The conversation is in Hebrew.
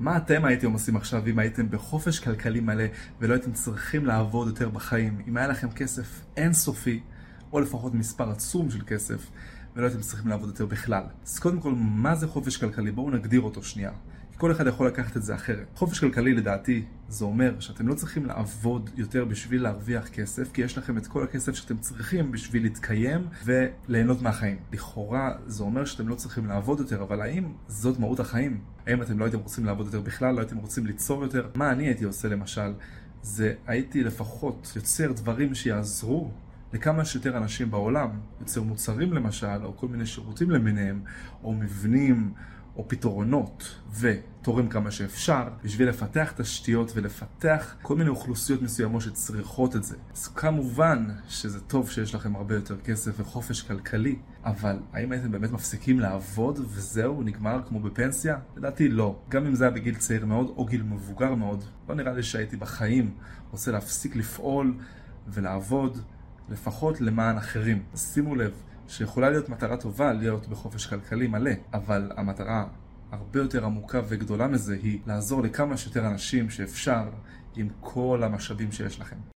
מה אתם הייתם עושים עכשיו אם הייתם בחופש כלכלי מלא ולא הייתם צריכים לעבוד יותר בחיים? אם היה לכם כסף אינסופי, או לפחות מספר עצום של כסף, ולא הייתם צריכים לעבוד יותר בכלל. אז קודם כל, מה זה חופש כלכלי? בואו נגדיר אותו שנייה. כל אחד יכול לקחת את זה אחרת. חופש כלכלי לדעתי זה אומר שאתם לא צריכים לעבוד יותר בשביל להרוויח כסף, כי יש לכם את כל הכסף שאתם צריכים בשביל להתקיים וליהנות מהחיים. לכאורה זה אומר שאתם לא צריכים לעבוד יותר, אבל האם זאת מהות החיים? האם אתם לא הייתם רוצים לעבוד יותר בכלל? לא הייתם רוצים ליצור יותר? מה אני הייתי עושה למשל? זה הייתי לפחות יוצר דברים שיעזרו לכמה שיותר אנשים בעולם, יוצר מוצרים למשל, או כל מיני שירותים למיניהם, או מבנים, או פתרונות, ותורם כמה שאפשר, בשביל לפתח תשתיות ולפתח כל מיני אוכלוסיות מסוימות שצריכות את זה. אז כמובן שזה טוב שיש לכם הרבה יותר כסף וחופש כלכלי, אבל האם הייתם באמת מפסיקים לעבוד וזהו, נגמר כמו בפנסיה? לדעתי לא. גם אם זה היה בגיל צעיר מאוד או גיל מבוגר מאוד, לא נראה לי שהייתי בחיים רוצה להפסיק לפעול ולעבוד. לפחות למען אחרים. שימו לב שיכולה להיות מטרה טובה להיות בחופש כלכלי מלא, אבל המטרה הרבה יותר עמוקה וגדולה מזה היא לעזור לכמה שיותר אנשים שאפשר עם כל המשאבים שיש לכם.